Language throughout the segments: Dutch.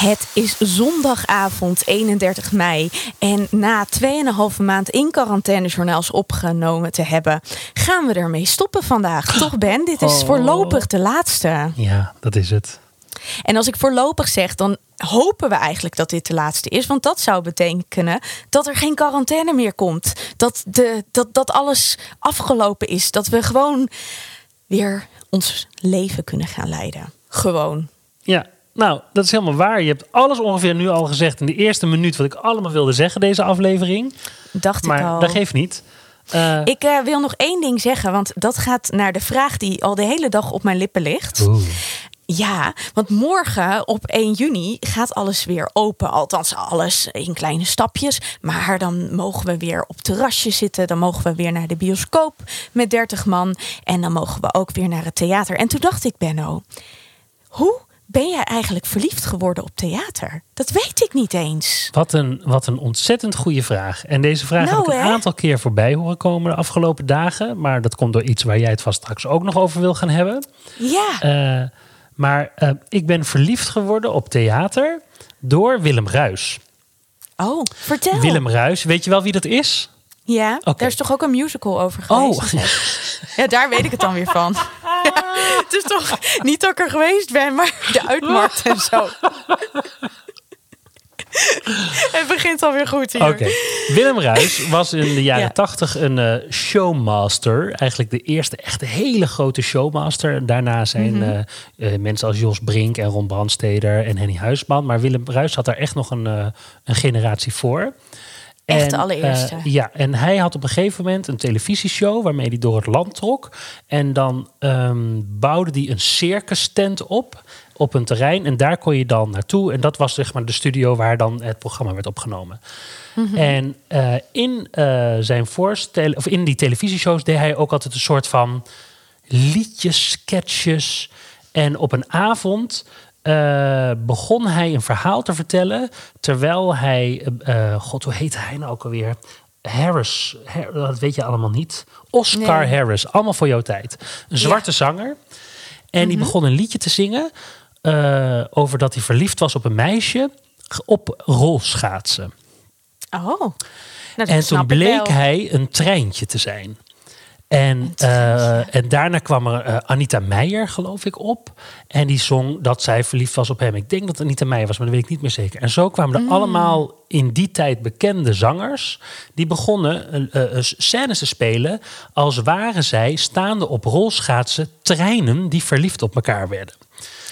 Het is zondagavond 31 mei. En na 2,5 maand in quarantainejournaals opgenomen te hebben, gaan we ermee stoppen vandaag. Toch, Ben? Dit is Oh. voorlopig de laatste. Ja, dat is het. En als ik voorlopig zeg, dan hopen we eigenlijk dat dit de laatste is. Want dat zou betekenen dat er geen quarantaine meer komt. Dat, de, dat, dat alles afgelopen is. Dat we gewoon weer ons leven kunnen gaan leiden. Gewoon. Ja, nou, dat is helemaal waar. Je hebt alles ongeveer nu al gezegd in de eerste minuut wat ik allemaal wilde zeggen deze aflevering. Dacht ik Maar al. dat geeft niet. Eh, Ik eh, wil nog één ding zeggen, want dat gaat naar de vraag die al de hele dag op mijn lippen ligt. oeh. Ja, want morgen op 1 juni gaat alles weer open. Althans, alles in kleine stapjes. Maar dan mogen we weer op terrasje zitten. Dan mogen we weer naar de bioscoop met 30 man. En dan mogen we ook weer naar het theater. En toen dacht ik, Benno, hoe ben jij eigenlijk verliefd geworden op theater? Dat weet ik niet eens. Wat een, wat een ontzettend goede vraag. En deze vraag Nou, heb ik een hè? aantal keer voorbij horen komen de afgelopen dagen. Maar dat komt door iets waar jij het vast straks ook nog over wil gaan hebben. Ja, Eh, maar eh, ik ben verliefd geworden op theater door Willem Ruis. oh, vertel. Willem Ruis, weet je wel wie dat is? Ja, Oké. daar is toch ook een musical over Oh. geweest? Ja, daar weet ik het dan weer van. het is toch niet dat ik er geweest ben, maar de uitmarkt en zo. het begint alweer goed hier. Oké. Willem Ruis was in de jaren Ja. tachtig een eh, showmaster. Eigenlijk de eerste echte hele grote showmaster. Daarna zijn Mhm. eh, eh, mensen als Jos Brink en Ron Brandsteder en Henny Huisman. Maar Willem Ruis had daar echt nog een, een generatie voor. Echt En, de allereerste. eh, ja, en hij had op een gegeven moment een televisieshow waarmee hij door het land trok. En dan ehm, bouwde hij een circus tent op op een terrein. En daar kon je dan naartoe. En dat was zeg maar de studio waar dan het programma werd opgenomen. En eh, in eh, zijn voorstel, of in die televisieshows deed hij ook altijd een soort van liedjes, sketches. En op een avond eh, begon hij een verhaal te vertellen. Terwijl hij, eh, eh, god, hoe heet hij nou ook alweer? Harris, Har- dat weet je allemaal niet. Oscar Nee. Harris, allemaal voor jouw tijd. Een zwarte zanger. En die begon een liedje te zingen over dat hij verliefd was op een meisje op rolschaatsen. Oh, nou, En toen bleek hij een treintje te zijn. En, eh, en daarna kwam er eh, Anita Meijer, geloof ik, op. En die zong dat zij verliefd was op hem. Ik denk dat het Anita Meijer was, maar dat weet ik niet meer zeker. En zo kwamen er Mm. allemaal in die tijd bekende zangers. Die begonnen eh, eh, scènes te spelen als waren zij staande op rolschaatsen treinen die verliefd op elkaar werden.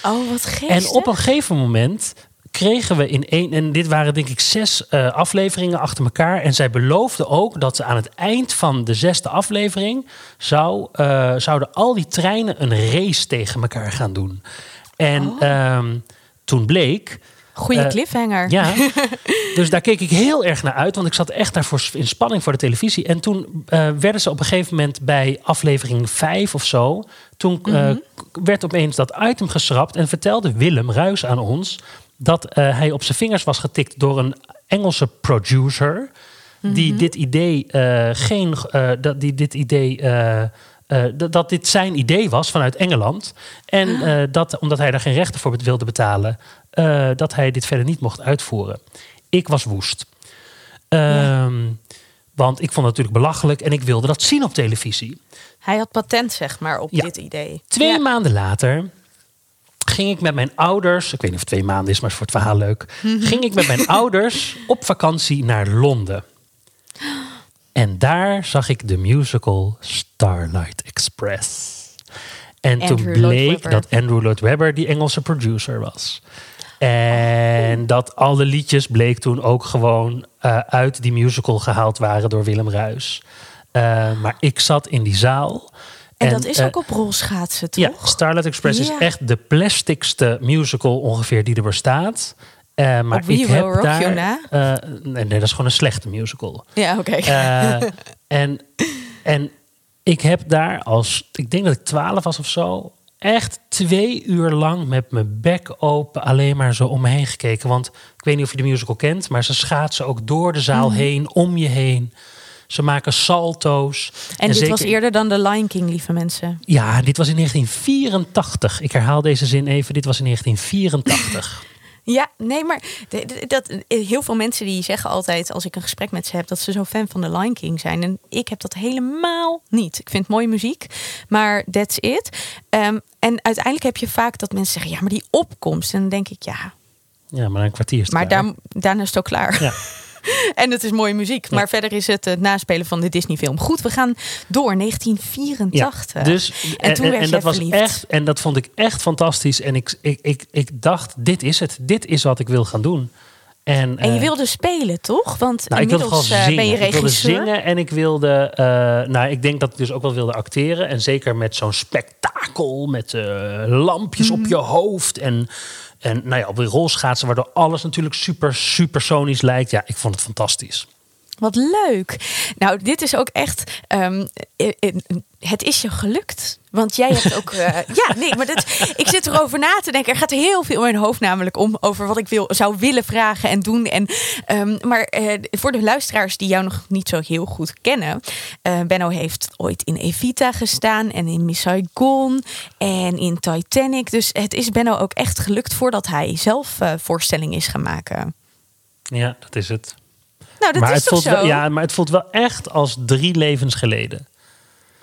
Oh, wat geestig. En op een gegeven moment kregen we in één... En dit waren denk ik zes eh, afleveringen achter elkaar. En zij beloofde ook dat ze aan het eind van de zesde aflevering... Zou, eh, zouden al die treinen een race tegen elkaar gaan doen. En ehm, toen bleek... Goeie eh, cliffhanger. Ja, dus daar keek ik heel erg naar uit. Want ik zat echt daarvoor in spanning voor de televisie. En toen werden ze op een gegeven moment bij aflevering 5 of zo. Toen eh, werd opeens dat item geschrapt. En vertelde Willem Ruis aan ons dat eh, hij op zijn vingers was getikt door een Engelse producer. Die dit idee eh, geen. eh, dat die dit idee. dat, dit zijn idee was vanuit Engeland. En eh, dat, omdat hij daar geen rechten voor wilde betalen, dat hij dit verder niet mocht uitvoeren. Ik was woest. Ehm, Want ik vond het natuurlijk belachelijk en ik wilde dat zien op televisie. Hij had patent, zeg maar, op Ja. dit idee. Twee Ja. maanden later ging ik met mijn ouders, ik weet niet of het twee maanden is, maar het is voor het verhaal leuk. ging ik met mijn ouders op vakantie naar Londen. En daar zag ik de musical Starlight Express. En toen Andrew bleek dat Andrew Lloyd Webber die Engelse producer was. En dat alle liedjes bleek toen ook gewoon eh, uit die musical gehaald waren door Willem Ruis. Eh, maar ik zat in die zaal. En, dat is eh, ook op rolschaatsen, toch? ja, Starlight Express is echt de plasticste musical ongeveer die er bestaat. Eh, maar ik heb Rock daar, eh, nee, nee, dat is gewoon een slechte musical. Ja, oké. En, en ik heb daar als, ik denk dat ik 12 was of zo, echt twee uur lang met mijn bek open alleen maar zo om me heen gekeken. Want ik weet niet of je de musical kent, maar ze schaatsen ook door de zaal heen, om je heen. Ze maken salto's. En, dit zeker- was eerder dan de Lion King, lieve mensen. Ja, dit was in 1984. Ik herhaal deze zin even. Dit was in 1984. Ja, nee, maar dat, heel veel mensen die zeggen altijd als ik een gesprek met ze heb dat ze zo fan van de Lion King zijn. En ik heb dat helemaal niet. Ik vind mooie muziek, maar that's it. Ehm, en uiteindelijk heb je vaak dat mensen zeggen, ja, maar die opkomst. En dan denk ik, ja, ja, maar een kwartier is maar daar, daarna is het ook klaar. Ja. En het is mooie muziek. Maar verder is het het naspelen van de Disney-film. Goed, we gaan door. 1984. Dus, En toen werd en dat was verliefd. echt, en dat vond ik echt fantastisch. En ik, ik, ik, ik dacht, dit is het. Dit is wat ik wil gaan doen. En, En je eh, wilde spelen, toch? Want nou, ik wilde inmiddels zingen. ben je Ik wilde regisseur. zingen en ik wilde, eh, nou, ik denk dat ik dus ook wel wilde acteren. En zeker met zo'n spektakel, met lampjes Mhm. op je hoofd en, en nou ja, op een rolschaatsen, waardoor alles natuurlijk super supersonisch lijkt. Ja, ik vond het fantastisch. Wat leuk. Nou, dit is ook echt. ehm, eh, eh, het is je gelukt. Want jij hebt ook. eh, ja, nee, maar dat, ik zit erover na te denken. Er gaat heel veel in mijn hoofd namelijk om over wat ik wil, zou willen vragen en doen. En, ehm, maar eh, voor de luisteraars die jou nog niet zo heel goed kennen. eh, Benno heeft ooit in Evita gestaan en in Miss Saigon en in Titanic. Dus het is Benno ook echt gelukt voordat hij zelf eh, voorstelling is gaan maken. Ja, dat is het. Nou, dat maar, is het toch voelt zo? ja, maar het voelt wel echt als drie levens geleden.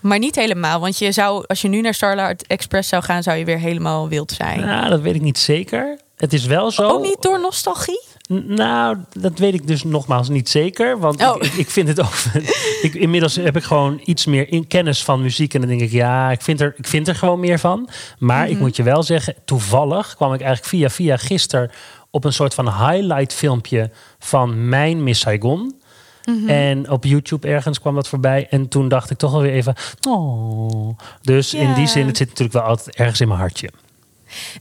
Maar niet helemaal, want je zou, als je nu naar Starlight Express zou gaan, zou je weer helemaal wild zijn. Nou, dat weet ik niet zeker. Het is wel zo. Ook niet door nostalgie? Nou, dat weet ik dus nogmaals niet zeker. Want Oh. ik, ik, vind het ook. ik, inmiddels heb ik gewoon iets meer in kennis van muziek. En dan denk ik, ja, ik vind er, ik vind er gewoon meer van. Maar Mhm. ik moet je wel zeggen, toevallig kwam ik eigenlijk via via gisteren op een soort van highlight filmpje van mijn Miss Saigon. Mhm. En op YouTube ergens kwam dat voorbij. En toen dacht ik toch alweer even. Oh. Dus in die zin, het zit natuurlijk wel altijd ergens in mijn hartje.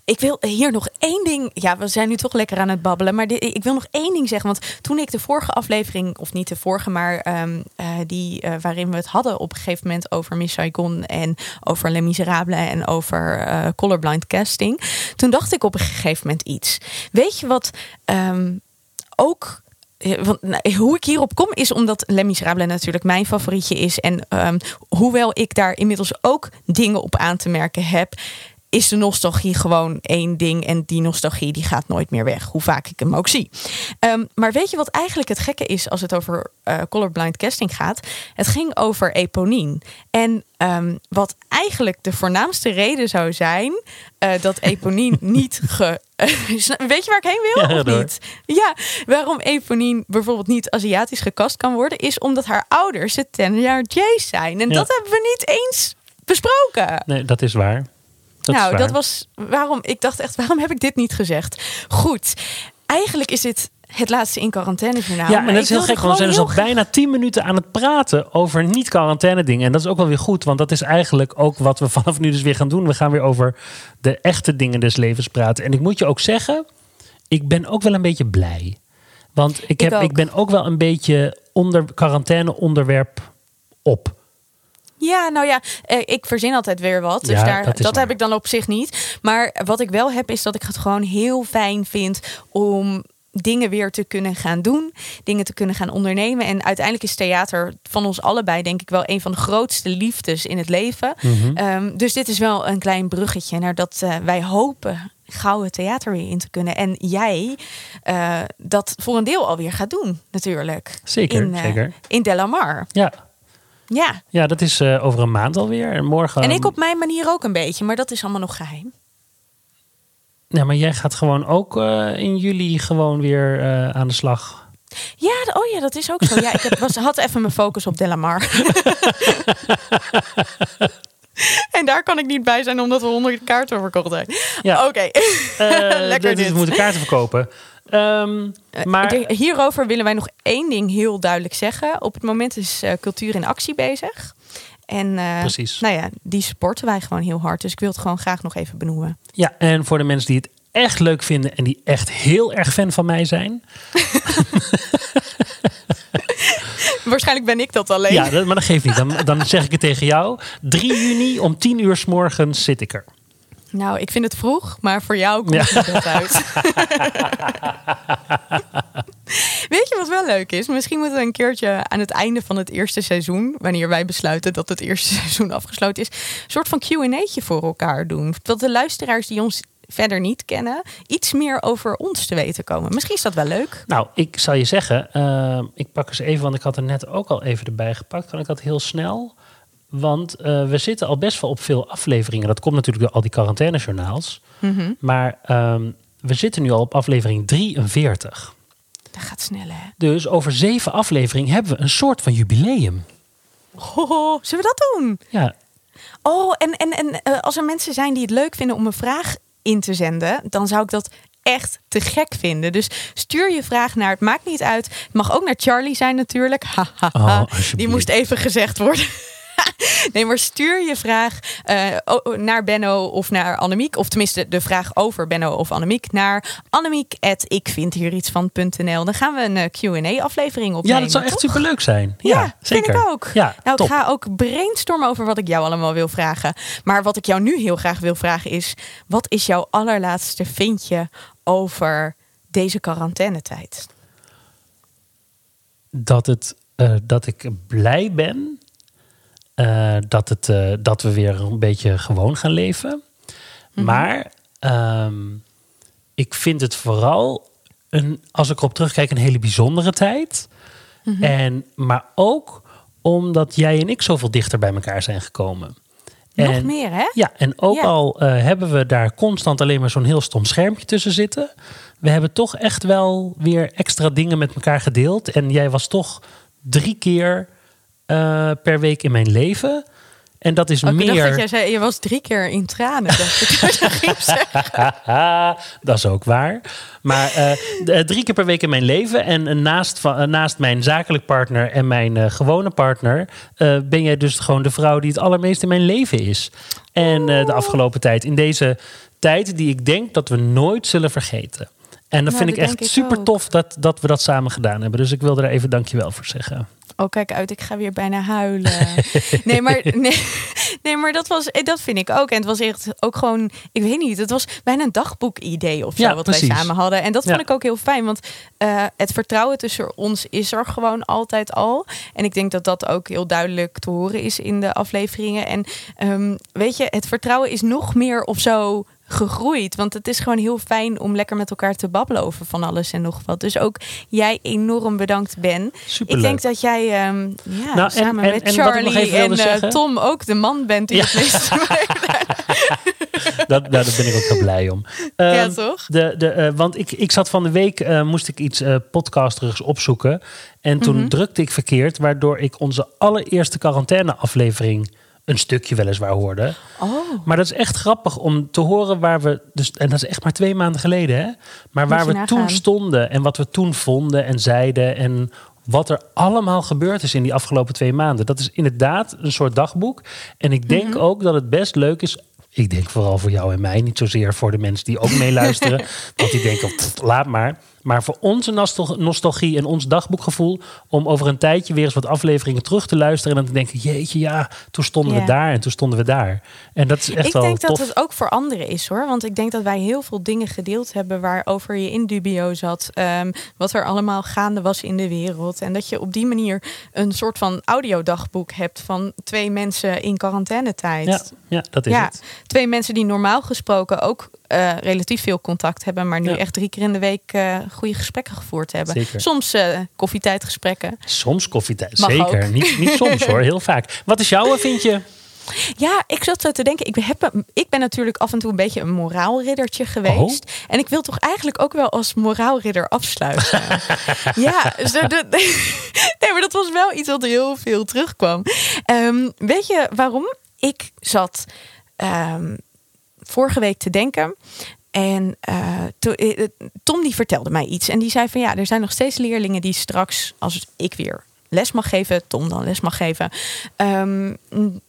Ik wil hier nog één ding. Ja, we zijn nu toch lekker aan het babbelen. Maar ik wil nog één ding zeggen. Want toen ik de vorige aflevering, of niet de vorige, maar ehm, eh, die eh, waarin we het hadden op een gegeven moment over Miss Saigon en over Les Miserables en over eh, colorblind casting. Toen dacht ik op een gegeven moment iets. Weet je wat ehm, ook. Want, nou, hoe ik hierop kom is omdat Les Miserables natuurlijk mijn favorietje is. En ehm, hoewel ik daar inmiddels ook dingen op aan te merken heb, is de nostalgie gewoon één ding. En die nostalgie die gaat nooit meer weg, hoe vaak ik hem ook zie. Ehm, maar weet je wat eigenlijk het gekke is als het over eh, colorblind casting gaat? Het ging over Eponine. En ehm, wat eigenlijk de voornaamste reden zou zijn eh, dat Eponine niet ge. weet je waar ik heen wil? Ja, of door. niet? Ja, waarom Eponine bijvoorbeeld niet Aziatisch gekast kan worden, is omdat haar ouders de ten jaar J's zijn. En Ja. dat hebben we niet eens besproken. Nee, dat is waar. Dat nou, dat was waarom ik dacht echt, waarom heb ik dit niet gezegd? Goed, eigenlijk is dit het laatste in quarantaine journaal. Ja, maar en dat is heel gek, we zijn dus al bijna tien minuten aan het praten over niet-quarantaine dingen. En dat is ook wel weer goed, want dat is eigenlijk ook wat we vanaf nu dus weer gaan doen. We gaan weer over de echte dingen des levens praten. En ik moet je ook zeggen, ik ben ook wel een beetje blij. Want ik, heb, ik ben ook wel een beetje onder quarantaine onderwerp op. Ja, nou ja, eh, ik verzin altijd weer wat. Dus Ja, daar, dat heb ik dan op zich niet. Maar wat ik wel heb, is dat ik het gewoon heel fijn vind om dingen weer te kunnen gaan doen, dingen te kunnen gaan ondernemen. En uiteindelijk is theater van ons allebei, denk ik, wel een van de grootste liefdes in het leven. Mhm. Ehm, dus dit is wel een klein bruggetje naar dat eh, wij hopen gauw het theater weer in te kunnen. En jij eh, dat voor een deel alweer gaat doen, natuurlijk. Zeker, in, zeker. In Delamar. Ja, Ja. ja dat is eh, over een maand alweer. En morgen. En ik op mijn manier ook een beetje, maar dat is allemaal nog geheim. Ja, maar jij gaat gewoon ook eh, in juli gewoon weer eh, aan de slag. Ja, oh ja, dat is ook zo. Ja, ik heb, was, had even mijn focus op Delamar. en daar kan ik niet bij zijn omdat we honderd kaarten verkocht zijn. Ja. Oké. Eh, Lekker dus dit. we moeten kaarten verkopen. Ehm, maar De- hierover willen wij nog één ding heel duidelijk zeggen. Op het moment is eh, cultuur in actie bezig. En eh, Precies. nou ja, die supporten wij gewoon heel hard. Dus ik wil het gewoon graag nog even benoemen. Ja, en voor de mensen die het echt leuk vinden en die echt heel erg fan van mij zijn. Waarschijnlijk ben ik dat alleen. Ja, dat, maar dat geeft niet. Dan, dan zeg ik het tegen jou. 3 juni om 10 uur s morgens zit ik er. Nou, ik vind het vroeg, maar voor jou komt het ja. uit. Weet je wat wel leuk is? Misschien moeten we een keertje aan het einde van het eerste seizoen, wanneer wij besluiten dat het eerste seizoen afgesloten is, een soort van QA'tje voor elkaar doen. Dat de luisteraars die ons verder niet kennen, iets meer over ons te weten komen. Misschien is dat wel leuk. Nou, ik zal je zeggen, uh, ik pak eens even, want ik had er net ook al even erbij gepakt. Kan ik dat heel snel? Want uh, we zitten al best wel op veel afleveringen. Dat komt natuurlijk door al die quarantainejournaals. Mm -hmm. Maar um, we zitten nu al op aflevering 43. Dat gaat snel, hè? Dus over zeven afleveringen hebben we een soort van jubileum. Oh, zullen we dat doen? Ja. Oh, en, en, en uh, als er mensen zijn die het leuk vinden om een vraag in te zenden, dan zou ik dat echt te gek vinden. Dus stuur je vraag naar het maakt niet uit. Het mag ook naar Charlie zijn natuurlijk. Ha, ha, ha. Oh, Die moest even gezegd worden. nee, maar stuur je vraag uh, naar Benno of naar Annemiek. Of tenminste de vraag over Benno of Annemiek naar Annemiek ik vind hier iets van.nl. Dan gaan we een eh, Q&A aflevering opnemen. Ja, dat zou echt super leuk zijn. Ja, ja zeker. vind ik ook. Ja, nou, top. ik ga ook brainstormen over wat ik jou allemaal wil vragen. Maar wat ik jou nu heel graag wil vragen is... wat is jouw allerlaatste vindje over deze quarantainetijd? Dat, het, uh, dat ik blij ben uh, dat, het, uh, dat we weer een beetje gewoon gaan leven. Mm -hmm. Maar um, ik vind het vooral, een, als ik erop terugkijk, een hele bijzondere tijd. Mm -hmm. en, maar ook omdat jij en ik zoveel dichter bij elkaar zijn gekomen. Nog en, meer, hè? Ja, en ook ja. al uh, hebben we daar constant alleen maar zo'n heel stom schermpje tussen zitten. We hebben toch echt wel weer extra dingen met elkaar gedeeld. En jij was toch drie keer uh, per week in mijn leven. En dat is oh, meer. Ik dacht dat jij zei, je was drie keer in tranen. dat is ook waar. Maar uh, drie keer per week in mijn leven. En naast, van, naast mijn zakelijk partner en mijn uh, gewone partner. ben jij dus gewoon de vrouw die het allermeest in mijn leven is. En de afgelopen tijd. In deze tijd die ik denk dat we nooit zullen vergeten. En dat nou, vind ik echt super tof dat, dat we dat samen gedaan hebben. Dus ik wilde er even dankjewel voor zeggen. Oh, kijk uit, ik ga weer bijna huilen. nee, maar, nee, nee, maar dat, was, dat vind ik ook. En het was echt ook gewoon, ik weet niet, het was bijna een dagboek-idee of zo, Ja, wat precies. wij samen hadden. En dat vond Ja. ik ook heel fijn, want eh, het vertrouwen tussen ons is er gewoon altijd al. En ik denk dat dat ook heel duidelijk te horen is in de afleveringen. En ehm, weet je, het vertrouwen is nog meer of zo gegroeid. Want het is gewoon heel fijn om lekker met elkaar te babbelen over van alles en nog wat. Dus ook jij enorm bedankt, Ben. Superleuk. Ik denk dat jij ehm, ja, Nou, en- samen en- met en Charlie en eh, Tom ook de man bent die Ja. het meeste Dat, nou, daar ben ik ook heel blij om. Ja, Ehm, toch? De, de, eh, want ik, ik zat van de week, eh, moest ik iets eh podcasterigs opzoeken. En toen Mhm. drukte ik verkeerd, waardoor ik onze allereerste quarantaine-aflevering een stukje weliswaar hoorde. Oh, Maar dat is echt grappig om te horen waar we. Dus, en dat is echt maar twee maanden geleden, hè? Maar waar we nagaan. toen stonden en wat we toen vonden en zeiden. En wat er allemaal gebeurd is in die afgelopen twee maanden. Dat is inderdaad een soort dagboek. En ik denk Mhm. ook dat het best leuk is. Ik denk vooral voor jou en mij, niet zozeer voor de mensen die ook meeluisteren. want die denken, "Pff, laat maar. Maar voor onze nostal- nostalgie en ons dagboekgevoel... om over een tijdje weer eens wat afleveringen terug te luisteren... en dan te denken, jeetje, ja, toen stonden we daar en toen stonden we daar. En dat is echt ik wel denk tof. dat het ook voor anderen is hoor. Want ik denk dat wij heel veel dingen gedeeld hebben waarover je in dubio zat. ehm, wat er allemaal gaande was in de wereld. En dat je op die manier een soort van audiodagboek hebt van twee mensen in quarantainetijd. Ja, ja, dat is Ja, het. twee mensen die normaal gesproken ook eh, relatief veel contact hebben, maar nu Ja. echt drie keer in de week eh, goede gesprekken gevoerd hebben. Zeker. Soms eh, koffietijdgesprekken. Soms koffietijd, Mag zeker. ook. Niet, niet soms hoor, heel vaak. Wat is jouw, vind je? Ja, ik zat zo te denken. Ik, heb, ik ben natuurlijk af en toe een beetje een moraalriddertje geweest. En ik wil toch eigenlijk ook wel als moraalridder afsluiten. ja, dus de, de- nee, maar dat was wel iets wat heel veel terugkwam. Ehm, weet je waarom? Ik zat ehm, vorige week te denken. En to- eh, Tom die vertelde mij iets. En die zei van ja, er zijn nog steeds leerlingen die straks, als ik weer les mag geven, Tom dan les mag geven, ehm,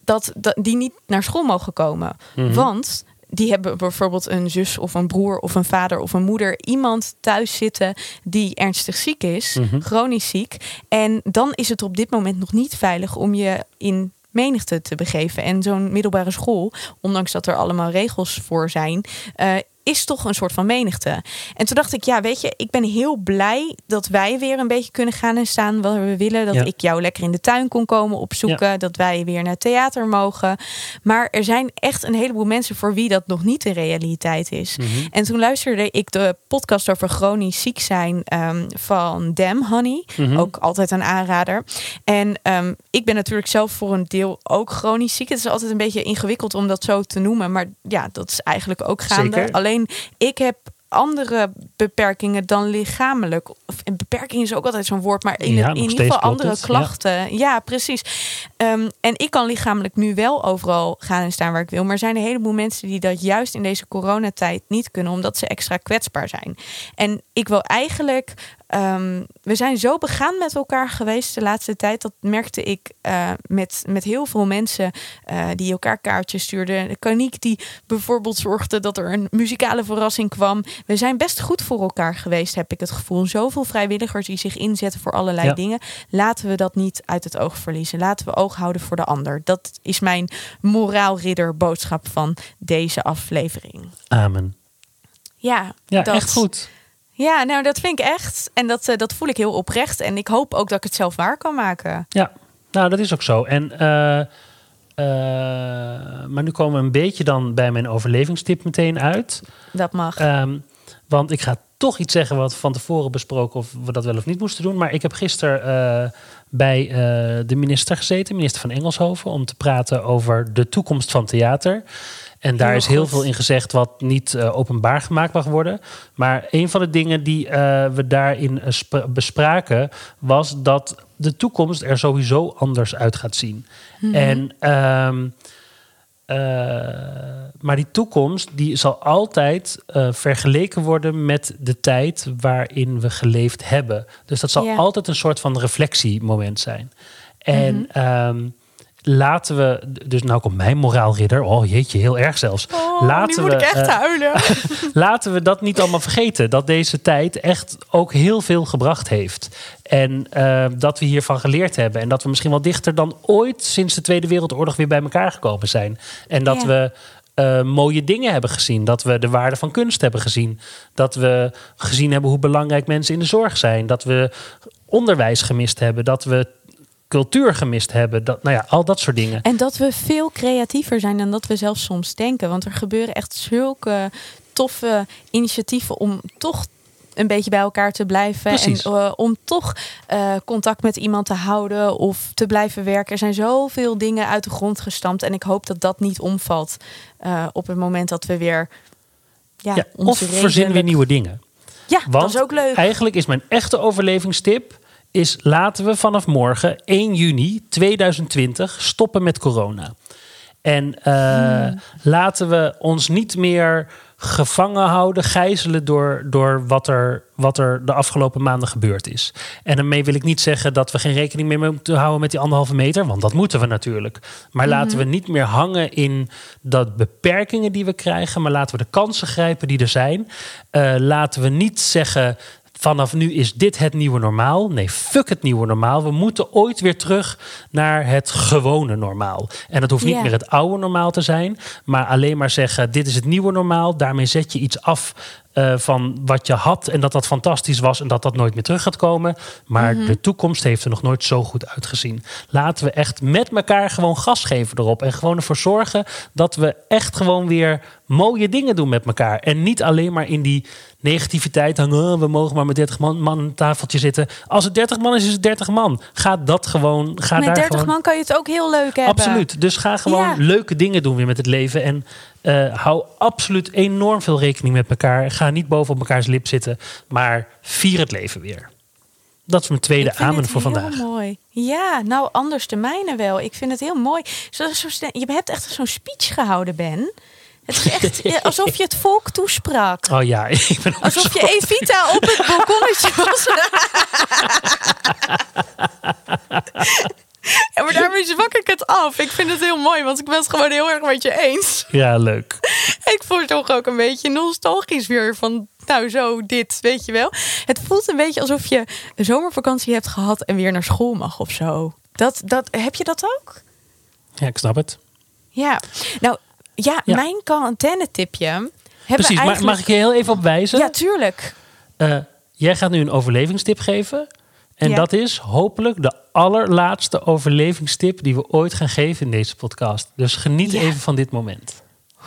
dat, dat die niet naar school mogen komen. Mhm. Want die hebben bijvoorbeeld een zus of een broer of een vader of een moeder, iemand thuis zitten die ernstig ziek is, Mhm. chronisch ziek. En dan is het op dit moment nog niet veilig om je in menigte te begeven. En zo'n middelbare school, ondanks dat er allemaal regels voor zijn, uh, is toch een soort van menigte. En toen dacht ik, ja, weet je, ik ben heel blij dat wij weer een beetje kunnen gaan en staan waar we willen. Dat ik jou lekker in de tuin kon komen opzoeken. Dat wij weer naar theater mogen. Maar er zijn echt een heleboel mensen voor wie dat nog niet de realiteit is. Mhm. En toen luisterde ik de podcast over chronisch ziek zijn um, van Dem Honey. Mhm. Ook altijd een aanrader. En um, ik ben natuurlijk zelf voor een deel ook chronisch ziek. Het is altijd een beetje ingewikkeld om dat zo te noemen. Maar ja, dat is eigenlijk ook gaande. Zeker. Alleen ik heb andere beperkingen dan lichamelijk. Of, en beperking is ook altijd zo'n woord, maar in, ja, in ieder geval andere klachten. Ja, precies. Ehm, en ik kan lichamelijk nu wel overal gaan en staan waar ik wil. Maar er zijn een heleboel mensen die dat juist in deze coronatijd niet kunnen, omdat ze extra kwetsbaar zijn. En ik wil eigenlijk Ehm, we zijn zo begaan met elkaar geweest de laatste tijd. Dat merkte ik uh, met, met heel veel mensen uh, die elkaar kaartjes stuurden. De Kaniek die bijvoorbeeld zorgde dat er een muzikale verrassing kwam. We zijn best goed voor elkaar geweest, heb ik het gevoel. Zoveel vrijwilligers die zich inzetten voor allerlei dingen. Laten we dat niet uit het oog verliezen. Laten we oog houden voor de ander. Dat is mijn moraalridder boodschap van deze aflevering. Amen. Ja, ja dat. echt goed. Ja, nou dat vind ik echt. En dat, uh, dat voel ik heel oprecht. En ik hoop ook dat ik het zelf waar kan maken. Ja, nou dat is ook zo. En, uh, uh, maar nu komen we een beetje dan bij mijn overlevingstip meteen uit. Dat mag. Um, want ik ga toch iets zeggen wat van tevoren besproken of we dat wel of niet moesten doen. Maar ik heb gisteren bij de minister gezeten, minister van Engelshoven, om te praten over de toekomst van theater. En daar is heel veel in gezegd wat niet uh, openbaar gemaakt mag worden. Maar een van de dingen die we daarin bespraken was dat de toekomst er sowieso anders uit gaat zien. Mm -hmm. En um, maar die toekomst die zal altijd vergeleken worden met de tijd waarin we geleefd hebben. Dus dat zal altijd een soort van reflectiemoment zijn. En mm -hmm. um, laten we, dus nou komt mijn moraalridder, oh jeetje, heel erg zelfs. Oh, laten we, echt uh, huilen. laten we dat niet allemaal vergeten. Dat deze tijd echt ook heel veel gebracht heeft. En uh, dat we hiervan geleerd hebben. En dat we misschien wel dichter dan ooit sinds de Tweede Wereldoorlog weer bij elkaar gekomen zijn. En dat ja. we uh, mooie dingen hebben gezien. Dat we de waarde van kunst hebben gezien. Dat we gezien hebben hoe belangrijk mensen in de zorg zijn. Dat we onderwijs gemist hebben. Dat we cultuur gemist hebben. Dat, nou ja, al dat soort dingen. En dat we veel creatiever zijn dan dat we zelfs soms denken. Want er gebeuren echt zulke toffe initiatieven om toch een beetje bij elkaar te blijven. Precies. En uh, om toch uh, contact met iemand te houden of te blijven werken. Er zijn zoveel dingen uit de grond gestampt. En ik hoop dat dat niet omvalt uh, op het moment dat we weer. Ja, ja of verzinnen weer nieuwe dingen. Ja, Want dat is ook leuk. Eigenlijk is mijn echte overlevingstip is laten we vanaf morgen 1 juni 2020 stoppen met corona. En uh, hmm. laten we ons niet meer gevangen houden, gijzelen door, door wat, er, wat er de afgelopen maanden gebeurd is. En daarmee wil ik niet zeggen dat we geen rekening meer moeten houden met die anderhalve meter, want dat moeten we natuurlijk. Maar laten we niet meer hangen in dat beperkingen die we krijgen, maar laten we de kansen grijpen die er zijn. Uh, laten we niet zeggen vanaf nu is dit het nieuwe normaal. Nee, fuck het nieuwe normaal. We moeten ooit weer terug naar het gewone normaal. En dat hoeft niet yeah. meer het oude normaal te zijn, maar alleen maar zeggen: dit is het nieuwe normaal. Daarmee zet je iets af uh, van wat je had en dat dat fantastisch was en dat dat nooit meer terug gaat komen. Maar mm -hmm. de toekomst heeft er nog nooit zo goed uitgezien. Laten we echt met elkaar gewoon gas geven erop en gewoon ervoor zorgen dat we echt gewoon weer mooie dingen doen met elkaar. En niet alleen maar in die negativiteit hangen. Oh, we mogen maar met 30 man, man aan een tafeltje zitten. Als het 30 man is, is het 30 man. Ga dat gewoon. Ga met daar 30 gewoon... man kan je het ook heel leuk hebben. Absoluut. Dus ga gewoon ja. leuke dingen doen weer met het leven. En uh, hou absoluut enorm veel rekening met elkaar. Ga niet boven op elkaars lip zitten. Maar vier het leven weer. Dat is mijn tweede amen voor vandaag. mooi. Ja, nou anders de mijne wel. Ik vind het heel mooi. Zo, zo, je hebt echt zo'n speech gehouden, Ben. Het is echt alsof je het volk toesprak. Oh ja, ik ben Alsof je Evita op het balkonnetje was. Ja, maar daarmee zwak ik het af. Ik vind het heel mooi, want ik ben het gewoon heel erg met je eens. Ja, leuk. Ik voel toch ook een beetje nostalgisch weer van, nou zo, dit, weet je wel. Het voelt een beetje alsof je een zomervakantie hebt gehad en weer naar school mag of zo. Dat, dat, heb je dat ook? Ja, ik snap het. Ja, nou ja, Ja. mijn quarantaine-tipje. hebben Precies, eigenlijk... mag ik je heel even op wijzen? Ja, tuurlijk. Eh, jij gaat nu een overlevingstip geven. En Ja. dat is hopelijk de allerlaatste overlevingstip die we ooit gaan geven in deze podcast. Dus geniet Ja. even van dit moment.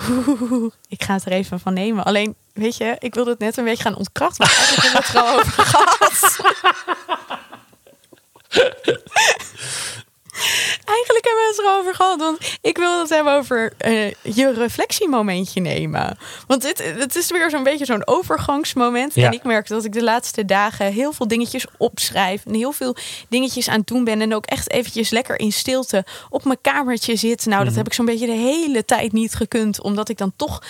Oeh, ik ga het er even van nemen. Alleen, weet je, ik wilde het net een beetje gaan ontkrachten. Maar eigenlijk hebben we het er al over gehad. Eigenlijk hebben we het erover gehad. Want ik wil het hebben over eh, je reflectiemomentje nemen. Want dit, het is weer zo'n beetje zo'n overgangsmoment. Ja. En ik merk dat ik de laatste dagen heel veel dingetjes opschrijf. En heel veel dingetjes aan het doen ben. En ook echt eventjes lekker in stilte op mijn kamertje zit. Nou, dat heb ik zo'n beetje de hele tijd niet gekund. Omdat ik dan toch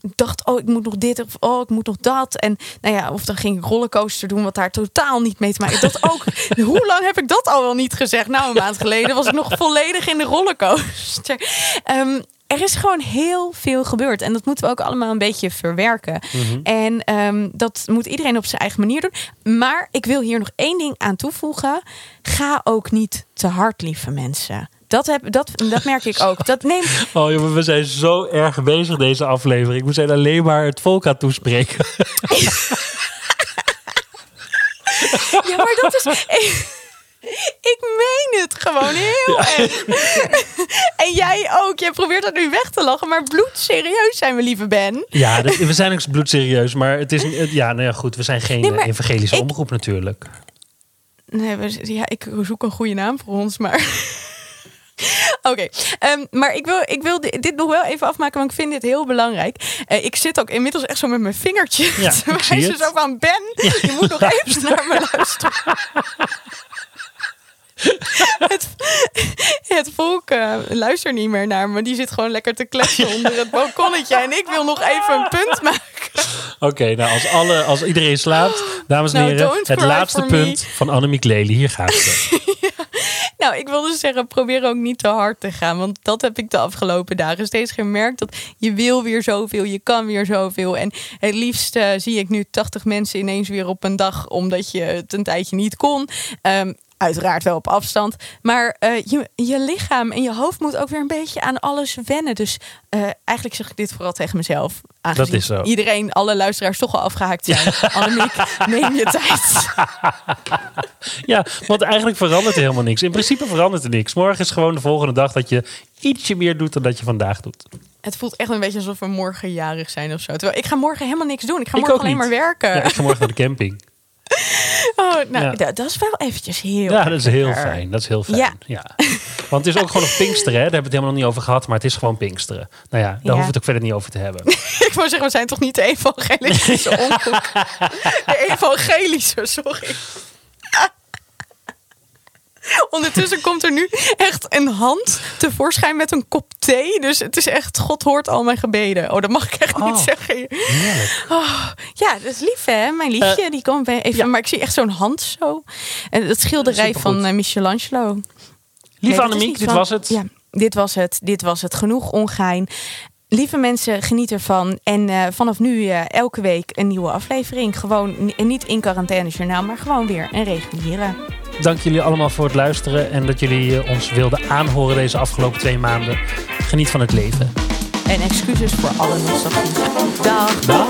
dacht, oh, ik moet nog dit of oh, ik moet nog dat. En nou ja, of dan ging ik rollercoaster doen, wat daar totaal niet mee te maken. Dat ook. Hoe lang heb ik dat al wel niet gezegd? Nou, een maand geleden was ik nog volledig in de rollercoaster. Ehm, er is gewoon heel veel gebeurd. En dat moeten we ook allemaal een beetje verwerken. En ehm, dat moet iedereen op zijn eigen manier doen. Maar ik wil hier nog één ding aan toevoegen. Ga ook niet te hard, lieve mensen. Dat, heb, dat, dat merk ik ook. Dat neemt Oh jongen, we zijn zo erg bezig deze aflevering. We zijn alleen maar het volk aan toespreken. Ja, maar dat is. Ik meen het gewoon heel erg. En jij ook. Jij probeert dat nu weg te lachen, maar bloedserieus zijn we, lieve Ben. Ja, we zijn ook bloedserieus, maar het is ja, nou ja, goed. We zijn geen Nee, evangelische ik- omroep natuurlijk. Nee, we, ja, ik zoek een goede naam voor ons, maar. Oké, ehm, maar ik wil, ik wil di- dit nog wel even afmaken, want ik vind dit heel belangrijk. Eh, ik zit ook inmiddels echt zo met mijn vingertje Ja, te wijzen, zo van Ben, je moet nog even naar me luisteren. het, het volk eh, luistert niet meer naar me. Die zit gewoon lekker te kletsen onder het balkonnetje. En ik wil nog even een punt maken. Oké, nou als, alle, als iedereen slaapt, dames en Nou, heren, het laatste me. punt van Annemiek Lely. Hier gaat ze. Nou, ik wil dus zeggen, probeer ook niet te hard te gaan. Want dat heb ik de afgelopen dagen steeds gemerkt. Dat je wil weer zoveel, je kan weer zoveel. En het liefst eh, zie ik nu 80 mensen ineens weer op een dag... omdat je het een tijdje niet kon. Ehm, uiteraard wel op afstand. Maar eh, je, je lichaam en je hoofd moet ook weer een beetje aan alles wennen. Dus eh, eigenlijk zeg ik dit vooral tegen mezelf. Aangezien is zo. iedereen, alle luisteraars toch al afgehaakt zijn. Annemiek, neem je tijd. Ja, want eigenlijk verandert er helemaal niks. In principe verandert er niks. Morgen is gewoon de volgende dag dat je ietsje meer doet dan dat je vandaag doet. Het voelt echt een beetje alsof we morgen jarig zijn of zo. Terwijl ik ga morgen helemaal niks doen. Ik ga Ik morgen alleen niet. maar werken. Ja, ik ga morgen naar de camping. Oh, nou, Ja. dat, dat is wel eventjes heel Ja, dat is heel lekker. fijn. Dat is heel fijn. Ja. Ja. Want het is ook gewoon nog Pinksteren. Hè? Daar hebben we het helemaal nog niet over gehad. Maar het is gewoon Pinksteren. Nou ja, daar hoeven we het ook verder niet over te hebben. Ik wou zeggen, we zijn toch niet de evangelische omroep? De evangelische, sorry. Ondertussen komt er nu echt een hand tevoorschijn met een kop thee. Dus het is echt, God hoort al mijn gebeden. Oh, dat mag ik echt niet Oh. zeggen. Oh, ja, dat is lief hè. Mijn liefje, die komt even. Maar ik zie echt zo'n hand zo. En dat schilderij van eh, Michelangelo. Lieve Nee, Annemiek, dit van- was het. Ja, dit was het. Dit was het. Genoeg ongein. Lieve mensen, geniet ervan. En eh, vanaf nu eh, elke week een nieuwe aflevering. Gewoon ni- niet in quarantaine journaal, maar gewoon weer een reguliere. Dank jullie allemaal voor het luisteren. En dat jullie eh, ons wilden aanhoren deze afgelopen twee maanden. Geniet van het leven. En excuses voor alle nostalgie. Dag. Dag.